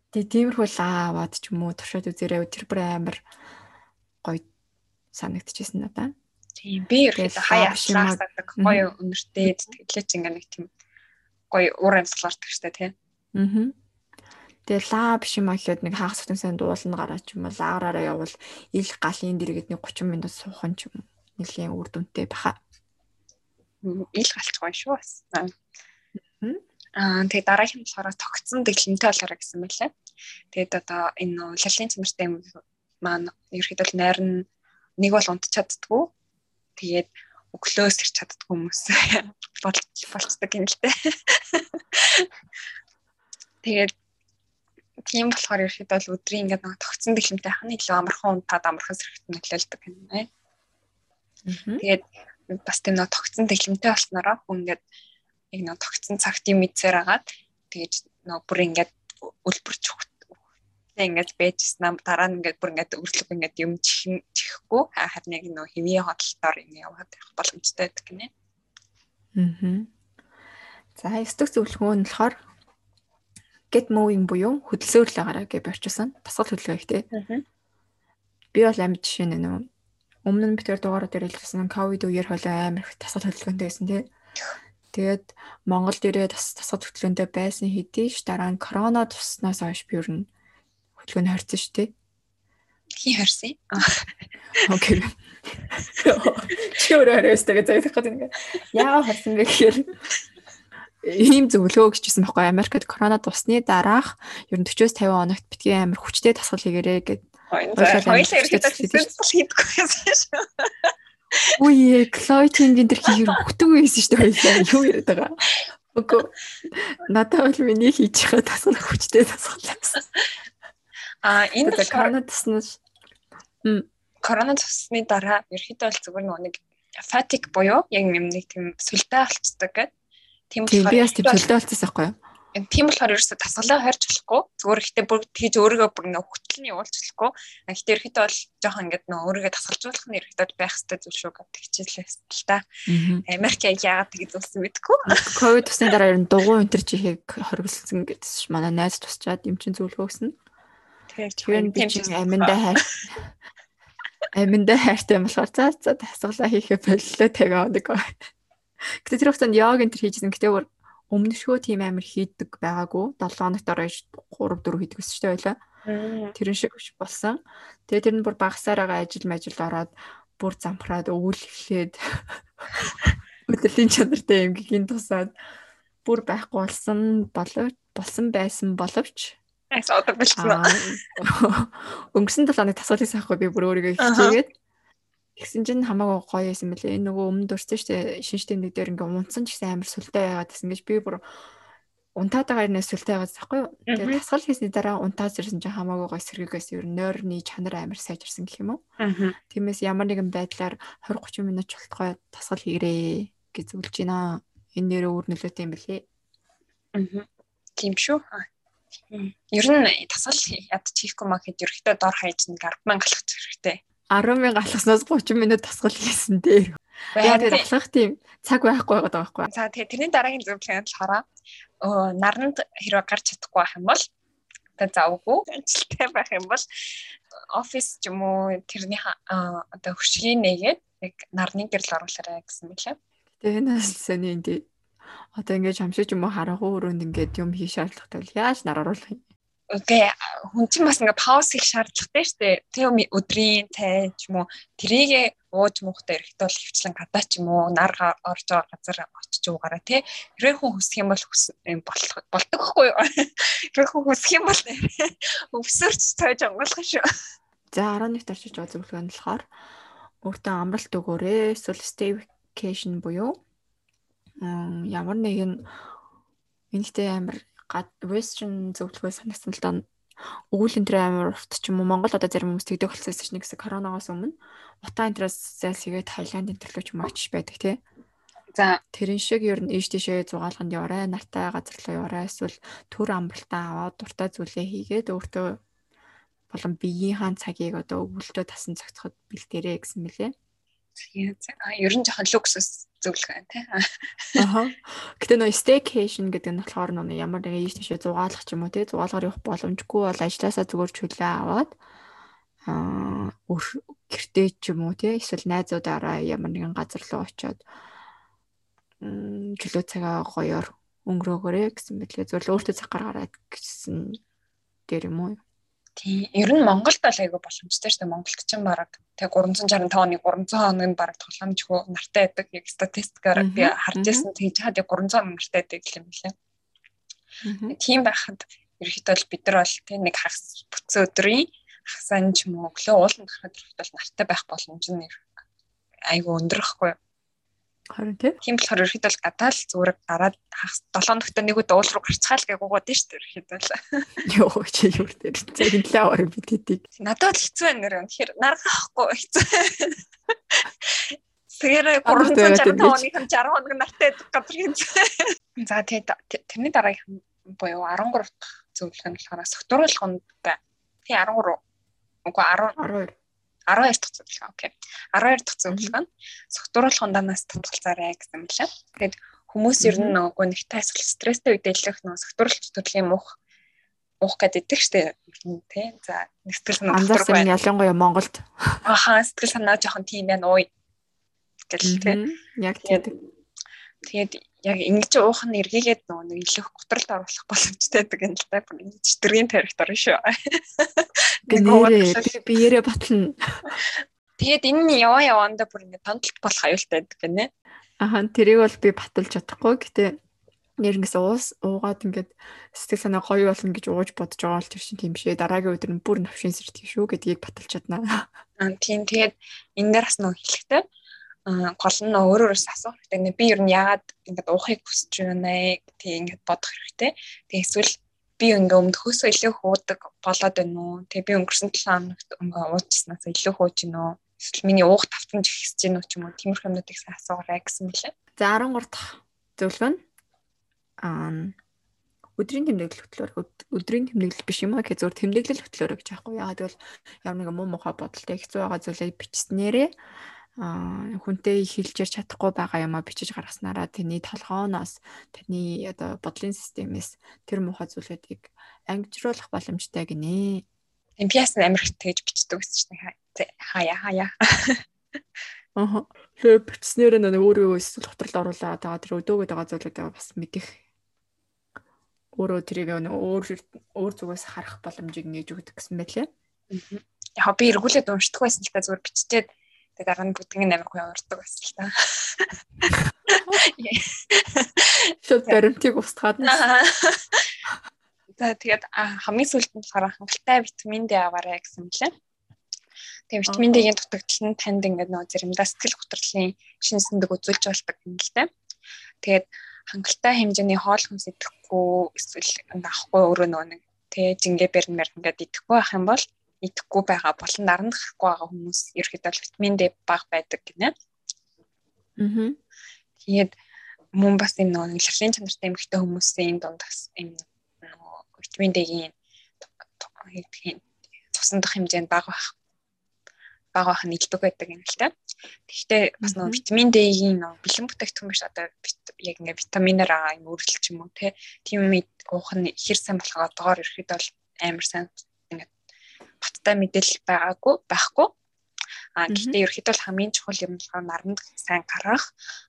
Тэгээ тиймэрхүү лаа аваад ч юм уу туршаад үзээрэй тэр бүр амар гоё санагдчихсэн надаа. Тийм би ерөөхдөө хаяа ашлаасаадаг гоё өнөртэй сэтгэлээч ингээ нэг тийм гоё уур амьсгал ордог штэ тий. Аа. Тэгээ лаа биш юм аахад нэг хаах сүтэнсэн дуулна гараач юм бол аараараа явал ил галын дэргэд нэг 30 минут суухан ч юм нэлийн үр дүнтэй баха. Ил галч гоё шүү бас. Аа тэгээ дараагийн болохоор тогтсон дэглэмтэй болоорой гэсэн мэлээ. Тэгээд одоо энэ лалын цэмэртэй юм маань ерөөхдөө найр нь нэг бол унтч чаддгүй тэгээд өглөөс ирч чаддаг хүмүүс болж болцдог юм л дээ. Тэгээд тийм болохоор ерөөхдөө бол өдрийн ингээд нэг тогтсон дэглэмтэй ханы илүү амархан унтаад амархан сэрхт нөлөөлдөг юм байна. Тэгээд бас тийм нэг тогтсон дэглэмтэй болснороо хүн ингээд яг нэг тогтсон цагт юм мэдсээр агаад тэгээд нэг бүр ингээд өлбөрч Тэ ингээд байжсэн нам дараа нь ингээд бүр ингээд өрлөг ингээд юм чихэхгүй харин яг нөө хэвийн хөдөлтөөр юм яваад байх боломжтой байдаг гинэ. Аа. За эсдэг зөвлөгөө нь болохоор get moving буюу хөдөлсөөрл агараа гэж борчсон. Тасгал хөдөлгөөн их тий. Би бол амьд жишээ нэ нөө өмнө нь битэр дугаараа дээр хэлсэн ковид үеэр хойлоо амар их тасгал хөдөлгөөнтэй байсан тий. Тэгээд Монгол дээрээ тас тасгал хөдөлгөөнтэй байсан хэдий ш дараа нь корона туснаас хойш би ер нь хөдөлгөөний харьцсан шүү дээ. Хин харьсан? Окей. Чи өөрөө харьцдаг гэж заяах гэдэг ингээ. Яагаад харьсан бэ гэхээр ийм зөвлөгөө өгчсэн байхгүй Америкт корона тусны дараах ер нь 40-50 хоногт битгий амар хүчтэй тасгал хийгэрээ гэд. Хоёулаа ирэхэд тасгал хийдэггүй байсан шүү. Үе, Клойтинг энэ төр хийхэр хөхтөг байсан шүү дээ хоёулаа. Юу яриад байгаа? Үгүй. Надад бол миний хийж байгаа тасгал хүчтэй тасгал байсан. А энэ корона туснаас корона тусны дараа ерөөхдөө бол зүгээр нэг фатик буюу яг юм нэг тийм сүлдээ болцдог гэдэг. Тийм болохоор би бас тийм сүлдээ болцсон байхгүй юу? Тийм болохоор ерөөсө тасгалаа харьж болохгүй. Зүгээр ихтэй бүр тийж өөрийгөө бүр нөх хөтлөний уулч болохгүй. Гэхдээ ерөөхдөө бол жоохон ингээд нөө өөрийгөө тасгалжуулах нь ерөөхдөө байх хэрэгтэй зүйл шүү гэдэг хичээлээс л та. Америк яагаад тэгж зүйлсэн мэдгүй. Ковид тусны дараа ер нь дугуй өнтер чихийг хоригдсан гэдсэн манай найз тусчаад юм чин зөвлөгөө өгсөн. Тэгэхээр би чинь аминдаа хайр. Аминдаа хайртай болохоор за за тасгалаа хийхэ боллоо тэгээ одог. Гэтэ тэр хугацаанд йог энэ хийжсэн. Гэтэ бүр өмнөшгөө тийм амир хийдэг байгаагүй. 7 хоногт ороо 3 4 хийдэг гэсэн чинь байлаа. Тэрэн шиг болсон. Тэгээ тэр нь бүр багасаараа ажил мажил ороод бүр зампраад өвөл эхлээд өдөрлийн чанартай юм гин тусаад бүр байхгүй болсон болов болсон байсан боловч одоо болчихсон. Өнгөрсөн 7 хоног тасгалыг сайхгүй би бүр өөрийгөө хичээгээд Тэгсэн чинь хамаагүй гоё байсан мөлий. Энэ нөгөө өмнө дурсан штэ шинж тэмдэг дээр ингээ унтсан ч гэсэн амар сүлтэй байгаад гэсэн гэж би бүр унтаад байгаа юм сүлтэй байгаад байхгүй юу. Тэгээд тасгал хийсний дараа унтаад ирсэн чинь хамаагүй гоё сэргийгээс ер нь нойрны чанар амар сайжирсан гэх юм уу. Тиймээс ямар нэгэн байдлаар 20 30 минут чултгой тасгал хийгрээ гэж зөвлөж байна. Энэ нэрээ өөр нөлөөтэй юм бэлээ. Аа. Тийм шүү. Ер нь тасгал ядч хийхгүй маа гэхэд ерөөхдөө дор хаяж нэг 10 мянга алхах хэрэгтэй. 10 мянга алхаснаас 30 минут тасгал хийсэн дээр. Яа тэгээд алхах тийм цаг байхгүй байгаа байхгүй. За тэгээд тэрний дараагийн зөвлөгөө нь болохоор наранд хэрэг гарч чадахгүй байх юм бол та завгүй ажилтай байх юм бол офис ч юм уу тэрний одоо хөшгийн нэгээд яг нарны гэрэл оруулаарай гэсэн мэлээ. Тэгээ энэ бас сони энэ одоо ингээд хамшиж юм уу харахгүй өрөөнд ингээд юм хийх шаардлагатай бол яаж нар оруулах юм? Үгүй хүн чинь бас ингээ пауз хийх шаардлагатай шүү дээ. Тэг өдрийн цай ч юм уу тэрийгэ ууж муухтай эрэхтэй бол хөвчлэн гадаа ч юм уу нар орж байгаа газар очиж уугаараа тий. Хэрэг хүн хүсэх юм бол болдог хгүй юу? Хэрэг хүн хүсэх юм бол өвсөрч цайж онгойлгох шүү. За 11 тарчиж байгаа зөвлөгөө нь болохоор өөртөө амралт өгөөрэй. Эсвэл staycation буюу ямар нэгэн энэтэй амар western зөвлөгөө санагдсан л да өгүүлэн тэр амар урт ч юм уу Монгол одоо зарим хүмүүс тэгдэг болсон ч нэг коронавигоос өмнө утаа энтраас зайлсгээд Таиландын төрлөө ч юм очиж байдаг тий. За тэрэн шиг ер нь ийш тийшээ зугаалганд яваарай, нартай газар руу яваарай, эсвэл төр амралтаа аваад дуртай зүйлээ хийгээд өөртөө болон биеийн хаан цагийг одоо өвөлтөө тасан цогцоход бэлтээрэй гэсэн мэлээ. А ер нь жоохон люксус зөвлөгөө байна тий. Аха. Гэтэ нөө staycation гэдэг нь болохоор нөө ямар нэгэн ийш тийшээ зугаалах ч юм уу тий зугаалгаар явах боломжгүй бол ажилласаа зүгээр чөлөө аваад аа гэртээ ч юм уу тий эсвэл найзуудаараа ямар нэгэн газар руу очиод чөлөө цагаа гоёор өнгөрөөгөөрэй гэсэн мэтлээ зөвл өөртөө цаг гаргаарай гэсэн дээр юм уу? Тийм. Ер нь Монголд бол айгүй боломжтой шүү дээ. Монголд ч юм бараг тэг 365 хоног 300 хоног нь бараг тоглоомжгүй нартай байдаг. Яг статистикаар би харж байсан. Тэгж хаад 300 хоног нартай байдаг юм билээ. Тийм байхад ерөөхдөө бол бид нар бол тэг нэг хагас бүтсэн өдрийн хагасаа ч юм уу өглөө ууланд гарахад ерөөхдөө нартай байх боломж нь айгүй өндөрөхгүй. Харин тийм болохоор ерөөхдөө л гадаал зүгээр гараад 7 ногтой нэг удаа уул руу гарцгаал гээгуугаад нь шүү дээ ерөөхдөө. Йоо чи юу дээр зэрэглээ аваар бид хэдийг. Надад л хэцүү байна нэр үнэхээр наргахгүй хэцүү. Тэгээрээ 365 хоногийн 60 хоног нартай газар хэвчээ. За тэгээд тэрний дараагийн буюу 13 дахь зөвлөгөө нь болохоор согтууруулах нь тий 13 үгүй 10 12 12 дахь зөвлөгөө. Окей. 12 дахь зөвлөгөө нь согтууруулах ундаанаас татгалзаарай гэсэн юм лээ. Тэгээд хүмүүс ер нь нөгөө нэг тайсгал стресстэй үедээ л их нөгөө согтууруулах төрлийн мух уух гэдэг штеп тий. За нэг сэтгэл санаа дотор байна. Ялангуяа Монголд. Ахаа сэтгэл санаа жоохон тийм байна ууй гэл тий. Яг тийм. Тэгээд яг ингэж уух нь эргээгээд нөгөө нэг илүү готролд оруулах боломжтой гэдэг юм л та. Читргийн тарихт орно шүү. Гэнэрээ би ярэ батлна. Тэгээд энэ нь яваа яваанда бүр ингэ тандалт болох аюултай байдаг гэнэ. Аха тэрийг бол би баталж чадахгүй. Гэтэ нэрнгэс уус уугаад ингээд сэтгэл санаа гоё болно гэж ууж бодож байгаа л тэр чинь тийм шээ. Дараагийн өдөр нь бүр навшин сэрдэг шүү гэдгийг баталж чаднаа. Аа тийм тэгээд энэ дээр бас нөө хэлэхтэй гол нь өөрөөс асуух хэрэгтэй. Би ер нь яагаад ингээд уухыг хүсэж байна тий ингээд бодох хэрэгтэй. Тэгээ эсвэл би ингээ өмдөхөөсөө илүү хуудаг болоод байна уу? Тэгээ би өнгөрсөн 7 хоногт ингээ уучснаас илүү хууж гин үү? Эсвэл миний уух тавтамж ихсэж гин үү ч юм уу? Тиймэрхүү юмнуудыг асуугаарай гэсэн мэлээ. За 13 дахь зөвлөгөө нь аа өдрийн тэмдэглэл хөтлөөр өдрийн тэмдэглэл биш юм аа гэхээр зөвхөн тэмдэглэл хөтлөөр гэж яахгүй. Яагаад гэвэл ямар нэгэн муу мухай бодолтой хэцүү байгаа зүйлээ бичснээрээ хүнтэй хэлжээр чадахгүй байгаа юм а бичиж гаргаснараа тэрний толгооноос тэрний одоо бодлын системээс тэр муухай зүйлүүдийг ангижруулах боломжтой гинэ. Эмпиас амир тэгж бичдэг гэсэн чинь хаяа хаяа. Аа. Тэгээ бичснээр нэг өөрөө эсвэл хотрол оруулаа тагаа тэр өдөөгöd байгаа зүйлүүдээ бас мэдих өөрөө тэрийг өөр өөр зүгээс харах боломжийг нээж өгдөг гэсэн байлээ. Яг би эргүүлээд уншдаг байсан л та зүгээр биччихээд Тэгээ дараа нь бүгднийг амар гоё урддаг байсан л та. Шууд баримтыг устгаад. За тэгээд хамгийн сүүлд нь болохоор хангалттай витамин D аваарай гэсэн мөлий. Тэгээ витамин D-ийн дутагдал нь танд ингээд нөө заримдаа сэтгэл готрлын шинэ сэндэг үзүүлж болдог юм л дээ. Тэгээд хангалттай хэмжээний хоол хүнс идэхгүй эсвэл авахгүй өөрөө нөгөө нэг тэгээ жингээ бэрнээр ингээд идэхгүй байх юм бол идэхгүй байгаа болон наранд гарахгүй байгаа хүмүүс ерөөхдөө витамин D бага байдаг гинэ. Аа. Тэгээд мөн бас энэ нөгөө илэрлийн чанартай эмэгтэй хүмүүсийн дунд бас энэ нөгөө витамин D-ийн тусандах хэмжээнд бага байх бага байх нь илдэг байдаг юм л та. Тэгэхдээ бас нөгөө витамин D-ийн нөгөө бэлэн бүтээгдэхүүн биш одоо яг ингээ витаминаар аа юм өөрчлөлт юм уу те. Тийм юм уух нь ихэр сайн болохоо доогоор ирэхэд бол амар сайн баттай мэдээлэл байгаагүй байхгүй. А гэхдээ ерөөхдөө хамгийн чухал юм болохоор наранд сайн гарах.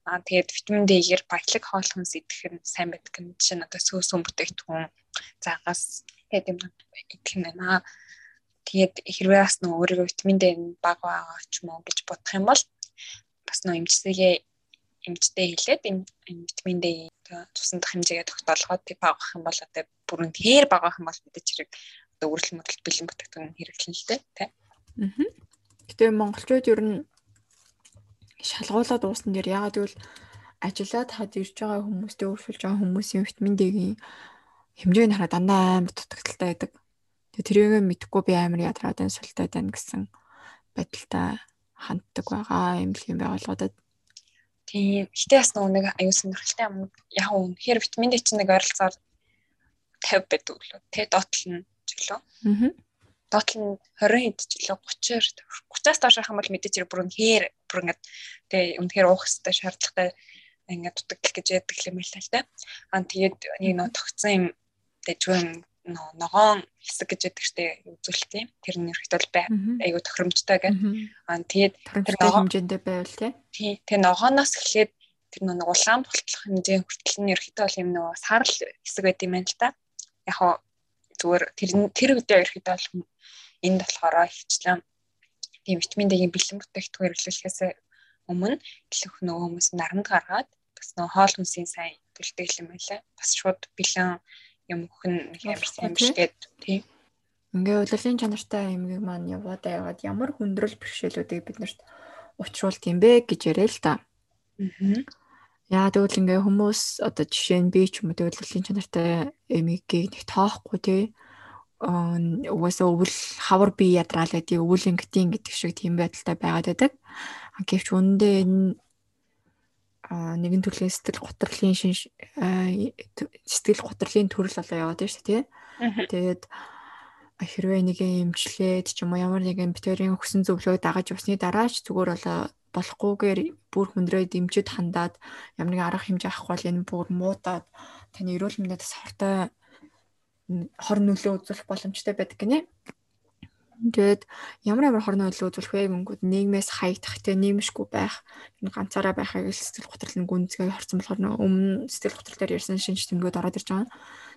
А тэгээд витамин D-гээр баялаг хоол хүнс идэх нь сайн байдаг юм чинь одоо сөөсөн бүтээгдэхүүн загас гэдэг юм идэх нь байна. Тэгээд хэрвээ бас нөгөө өөрийгөө витамин D бага байгаа ч юм уу гэж бодох юм бол бас нөгөө эмчсэгээ эмчтэй хэлээд энэ витамин D цусандах хэмжээгээ тогтоолгоод тэг багах юм бол одоо бүрэн тэр багах юм бол мэдээж хэрэг одоо үргэлж мөдөлт бэлэн бүтээгдэхүүн хэрэглэн л дээ. Аа. Гэтэ монголчууд ер нь шалгуулаад уусна дээр ягаад гэвэл ажиллаад хад ирж байгаа хүмүүстэй өөрчилж байгаа хүмүүсийн витамин D-ийн хэмжээг хараад дандаа амар дутагдaltaй байдаг. Тэгээ тэрийг мэдхгүй би амар ядраад энэ султай байна гэсэн байдалтай ханддаг байгаа юм л юм байгууллагуудад. Тийм. Гэтэ бас нэг аюу сонирхолтой юм. Яг үнэхээр витамин D чинь нэг ойролцоогоор 50 байдаг лөө. Тэ доотлол нь жилөө. Аа. Доотлол нь 20 хэд жилөө 30-аар 30-аас доош байх юм бол мэдээж хэрэг бүр үнэхээр бүр ингээд тэ үнэхээр уух хэрэгтэй шаардлагатай ингээд дутагдал гэж яддаг юм л та. Аа тэгээд нэг нөө тогтсон юм дэжгүй ногоон хэсэг гэж яддаг штэ үзүүлэлт юм. Тэр нь ерөөхдөө бай айгу тохиромжтой гэх. Аа тэгээд тэр ногоон хэмжээндээ байвал тий. Тэгээ ногооноос эхлээд тэр нэг улаан болтлох хэмжээ хүртэл нь ерөөхдөө юм нөгөө сарл хэсэг байт юм байна л та. Яг зүгээр тэр тэр үедээ ерөөхдөө энд болохоор хөвчлээ. Тийм витамин D-ийн бэлэн бүтээгдэхүүн хэрэглүүлэхээс өмнө гэлөх нөгөө хүмүүс наранд гаргаад бас нөгөө хоол хүнсийн сайн төлдөг юм байлаа. Бас шууд бэлэн юм өхөн амар сайн биш гээд тийм. Ингээ удирдлын чанартай аймгийг маань яваад яваад ямар хүндрэл бэрхшээлүүдийг биднэрт учруулт юм бэ гэж яриа л та. Аа. Яа тэгвэл ингээ хүмүүс одоо жишээ нь би ч юм уу удирдлын чанартай аймгийг нэг тоохгүй тий. угаасаа өвөл хавар би ядраал гэдэг өвөл ингэтийн гэдэг шиг тийм байдалтай байгаад байдаг. Гэвч үүндээ энэ нэгэн төрлийн сэтгэл готрлын шин сэтгэл готрлын төрөл болоо яваад байна шүү тий. Тэгээд хэрвээ нэг эмчлээд ч юм уу ямар нэгэн битэрийн хөсөн зөвлөгөө дагаж явсны дараа ч зүгээр болоо болохгүйгээр бүр хүндрээд эмчэд хандаад ямар нэгэн арга хэмжээ авахгүй бол энэ бүр муудаад таны эрүүл мэндэд бас хортой хор нөлөө үзүүлэх боломжтой байдаг гинэ. Тэгээд ямар ямар хорны хөдөлгөөн үзүүлэх вэ гингүүд нийгмээс хаягдах те нийгэмшгүй байх ганцаараа байхыг сэтгэл готрол нь гүнзгий хорцсон болохоор өмнө сэтгэл готрол дээр ярьсан шинж тэмдгүүд ороод ирж байгаа.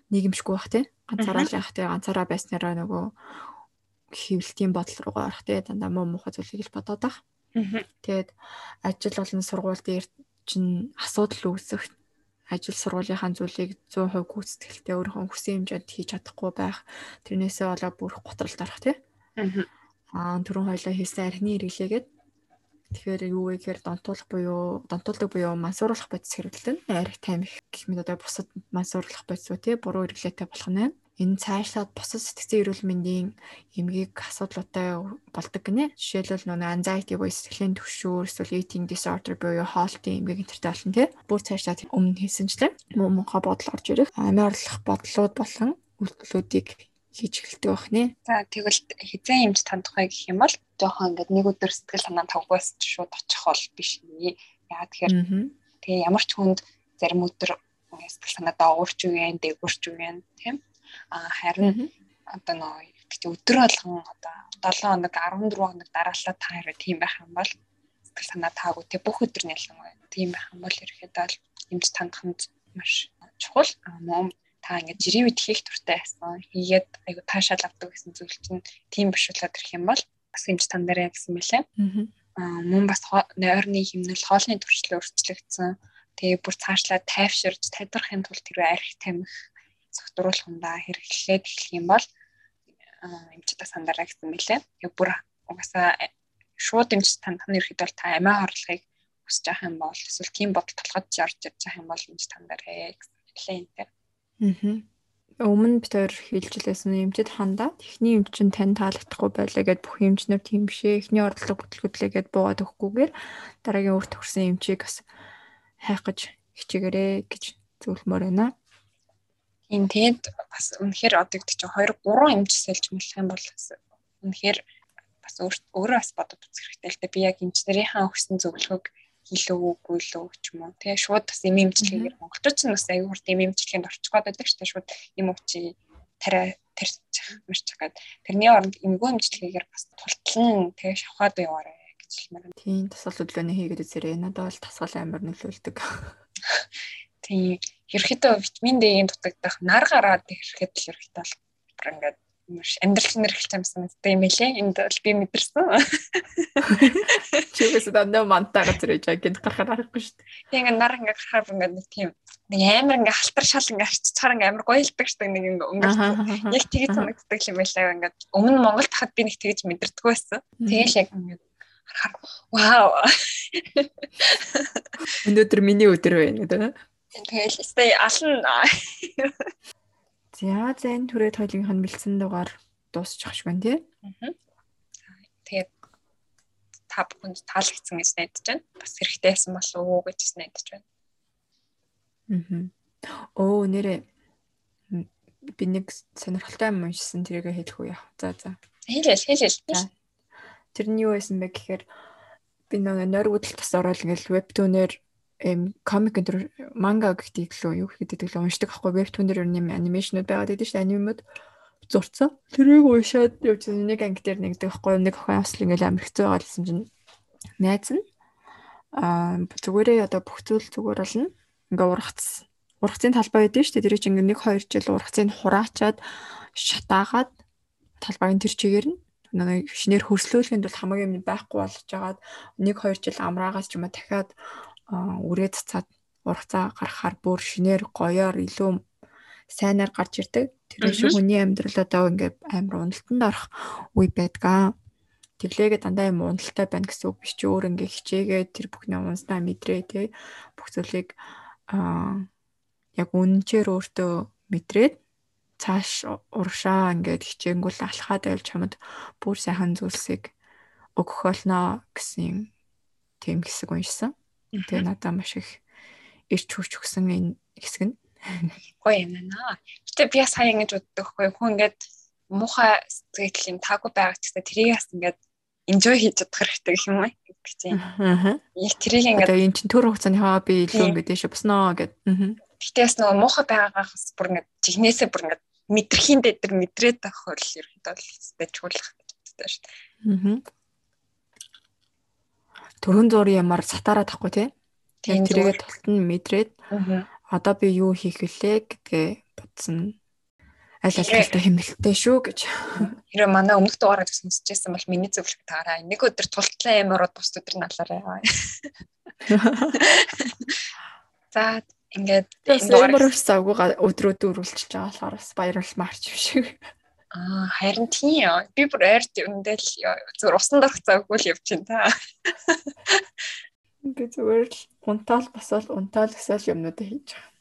Нийгэмшгүй байх те ганцаараа л явах те ганцаараа байснараа нөгөө хөвлөлтийн бодол руугаа орох те дандаа муу муухай зүйлийг л бодоод байх. Тэгээд ажил болон сургууль дээр чинь асуудал үүсэх ажил сургуулийнхаа зүйлийг 100% гүйцэтгэлтэй өөрийнхөө хүссэн хэмжээнд хийж чадахгүй байх. Тэрнээсээ болоо бүр готролд орох тийм. Аа түрүүн хоёлаа хийсэн архины хэрэглээгээд тэгэхээр юу вэ гэхээр донтуулах буюу донтуулдаг буюу мансууруулах бодис хэрэглэн арх таймх гэх мэт одоо бусад мансууруулах бодисуу тий буруу хэрэглээтэй болох нь энэ цаашлаад бусад сэтгцэн эрүүл мэндийн эмгийг асуудлуутай болдог гинэ. Жишээлбэл нөгөө anxiety буюу сэтгэлийн түвшүүр, эсвэл eating disorder буюу хоолтын эмгэг энтертэй болно тий. Бүр цаашлаад өмнө хийсэнчлэн муу муухай бодол орж ирэх, амиа орлох бодлууд болон үйлдэлүүдийг хийж эхэлдэг байх нэ. За тэгвэл хизээ юмч тандах вэ гэх юм бол жоохон ингээд нэг өдөр сэтгэл санаа тавгаас шууд очих бол биш нэ. Яа тэгэхээр тэгээ ямар ч хүнд зарим өдөр сэтгэл санаадаа уурч үгэн, дээгүрч үгэн тийм. Харин одоо нөө өдөр болгон одоо 7 хоног 14 хоног дараалал та хэрэг тийм байх юм бол сэтгэл санаа таагүй те бүх өдөр нялан бай. Тийм байх юм бол ерөөхдөө л юмч тандах нь маш чухал. Мөн та ингээд жирийн үед хийх туртай байсан. Хийгээд айгу таашаал авдаг гэсэн зүйл чинь тийм биш болоод ирэх юм бол бас юмч тандараа гэсэн мэлээ. Аа мөн бас ойрны хэмнэл хоолны төвчлөө өөрчлөгдсөн. Тэгээ бүр цаашлаад тайвширж тадрахын тулд тэр арх тамхи зөвтруулахундаа хэрэглээд эхлэх юм бол эмчтэй сандараа гэсэн мэлээ. Яг бүр угаасаа шууд эмч тань тань ирэхэд бол та амиа хорлохыг хүсэж байгаа юм бол эсвэл тийм бодол толгойд орж ирж байгаа юм бол эмч тандараа гэсэн мэлээ энэ. Аа. Өмнө бид хоёр хэлжлээсэн эмчэд хандаад эхний эмч чинь тань таалагдахгүй байлаа гэд бүх эмчнэр тийм бишээ. Эхний ордлого бүтлгүүдлээгээд буугаад өгөхгүйгээр дараагийн өөр төгсөн эмчийг бас хайх гэж хичээгээрэй гэж зөвлөмөр байна. Тийм тэгэд бас үнэхээр одоо гэдэг чинь 2 3 эмч сэлж мэлэх юм бол үнэхээр бас өөрөө бас бодод үзэх хэрэгтэй л дээ. Би яг эмчнэрийнхаа өгсөн зөвлөгөөг хийлээ үгүй лөө ч юм уу. Тэгээ шууд бас эм эмчилгээгээр монголчууд ч бас аюу хурд эм эмчилгээнд орчих гээд байдаг шүү дээ. Шууд эм өвчи тариа тарьчих мэрч чагаад тэрний оронд эмгөө эмчилгээгээр бас тултлан тэгээ шавхаад яваарэ гэж хэлмээр. Тийм тасгал хөдөлгөөний хийгээд үзээрэй. Надад бол тасгал амар нөлөөлдөг. Тийм ерөөхдөө витамин D-ийн дутагдах нар гараад ирэхэд л ерөөхдөө бол ингээд амьдрал чинь нэрхэлж юмсан гэдэг юм элэ. Энд бол би мэдэрсэн. Чигээс дандаа мантаа газар ээж гэнт гарахаар аргагүй шүү дээ. Тийм ингээд нар ингээд гарахаар ингээд нэг тийм нэг амар ингээд халтар шал ингээд арчцаар ингээд амар гоёлдаг шүү дээ нэг ингээд өнгөрч. Яг тэгэж санагддаг юм байлаа ингээд өмнө Монголд хахад би нэг тэгэж мэдэрдэг байсан. Тэгээл яг ингээд харахаар вау. Өнөөдөр миний өдөр байна гэдэг. Тэгэл стей ална. За за энэ түрээ тойлынх нь бэлдсэн дугаар дуусчих шиг байна тий. Тэгээд та бүхэнд таалагдсан гэж найдаж байна. Бас хэрэгтэй байсан болов уу гэж найдаж байна. Аа. Оо нэрээ би нэг сонирхолтой юм уншсан тэрийг хэлэх үү яа. За за. Хэлээл хэлээл. Тэр нь юу байсан бэ гэхээр би нэг хөдөлт тас ороод ингээл вебтүүнээр эм комик энэ манга гэдэг лөө юу гэдэг лөө уншдаг аахгүй вебтун дээр юм анимашнууд байгаад байдаг шүү дээ анимууд зурцсан. Тэрийг уушаад явж нэг анги дээр нэгдэг аахгүй нэг охин асл ингээл хэцүү байгаа гэсэн чинь найз нь аа зүгээрээ одоо бүх зүйл зүгээр болно. Ингээ ургац ургацын талбай байдсан шүү дээ. Тэр чинь ингээ 1 2 жил ургацыг хураачаад шатаагаад талбайг тэр чигээр нь нэг шинээр хөрслөөлөнд бол хамаагүй юм байхгүй болж байгаад 1 2 жил амраагаас ч юм уу дахиад үрээ цацаад ургацаа гаргахаар бүр шинээр гоёор илүү сайнаар гарч ирдэг. Тэр шиг хүний амьдрал одоо ингээд амар уналтанд орох үе байдгаа. Тэглээгээ дандаа юм уналттай байна гэсэн үг биш чи өөр ингээ хичээгээд тэр бүхний унснаа мэдрээ те бүх зүйлийг аа яг үнэнчээр өөртөө мэдрээд цааш урагшаа ингээд хичээнгүүл алхаад байвал чамд бүр сайхан зүйлсийг өгөх болно гэсэн тийм хэсэг уншсан. Тэгээ надад маш их ирч хүч өгсөн энэ хэсэг нь. Гоё юм байна. Гэтэ би сая ингэж боддог хгүй хүн ингээд муухай сэтгэл юм таагүй байгаа ч гэсэн тэрийг бас ингээд enjoy хийж чадах хэрэгтэй гэх юм уу гэдэг чинь. Аа. Яг тэрийг ингээд одоо энэ чинь төр хугацааны хаа би илүү ингээд дэше босноо гэд. Аа. Гэтэ бас нөгөө муухай байгаагаас бүр ингээд жигнэсээ бүр ингээд мэдрэхийн дээр мэдрээд байх хөл ерөөд бол стэжгүүлэх гэж боддог шүү дээ. Аа төрөн зургийн ямар сатаараа тахгүй тий. Тэгээд тэрийгэ тултан мэдрээд одоо би юу хийх вүлээ гэдгээ бодсон. Аль аль хэмэлттэй шүү гэж. Хэрэв манай өмнөх дугаараа сонсчихсан бол миний зөвлөх таараа нэг өдөр тултлан амарууд бус өдөр налаарай. За ингээд энэ дугаар завгүй өдрүүд үргэлжлэж байгаа болохоор бас баярлалмаарч юм шиг. Аа харин тийм би бүр ойр үндэл зүгээр усан дорх завгүй л явчихин та. Би зүгээр л унтаал басвал унтаал гэсэл юмнуудаа хийж байгаа.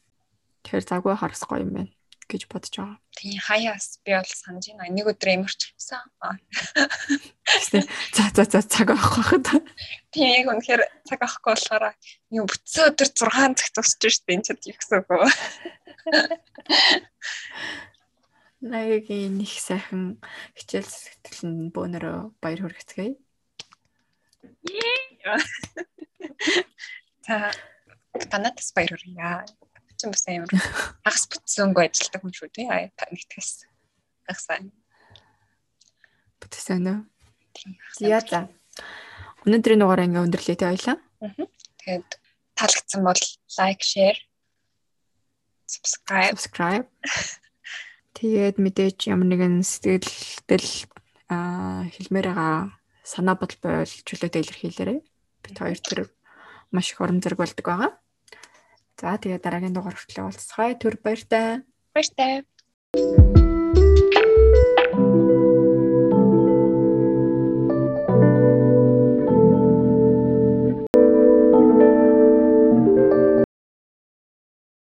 Тэгэхээр завгүй харахгүй юм байна гэж бодож байгаа. Тийм хаяас би бол санаж байна. Нэг өдөр эмэрч юмсан. За за за цаг авах байхад. Тийм яг үнэхээр цаг авахгүй болохоор юу бүтсэн өдөр 6 цаг тусч штэ энэ ч гэсэн үг вэ? Наягийн их сайхан хичээл нь бөөнөрөө баяр хүргэцгээе. За танаас баяр хүргье. Чин бас амар хагас бүтсэнгүй ажилладаг хүн шүү тий. Та нэгтгэс. Хагасаа. Бүтсэн үү? Яа за. Өнөөдрийн дугаараа ингээ өндөрлөө тий ойлаа. Тэгээд таалагдсан бол лайк, share, subscribe. Subscribe. Тэгээд мэдээж ямар нэгэн сэтгэлдэл хэлмээр байгаа санаа бодол байвал чөлөөтэй илэрхийлээрэй. Бид хоёр тэр маш их урам зориг болдог байгаа. За тэгээд дараагийн дугаар хүртэл уулзцгаая. Түр баяртай. Баяртай.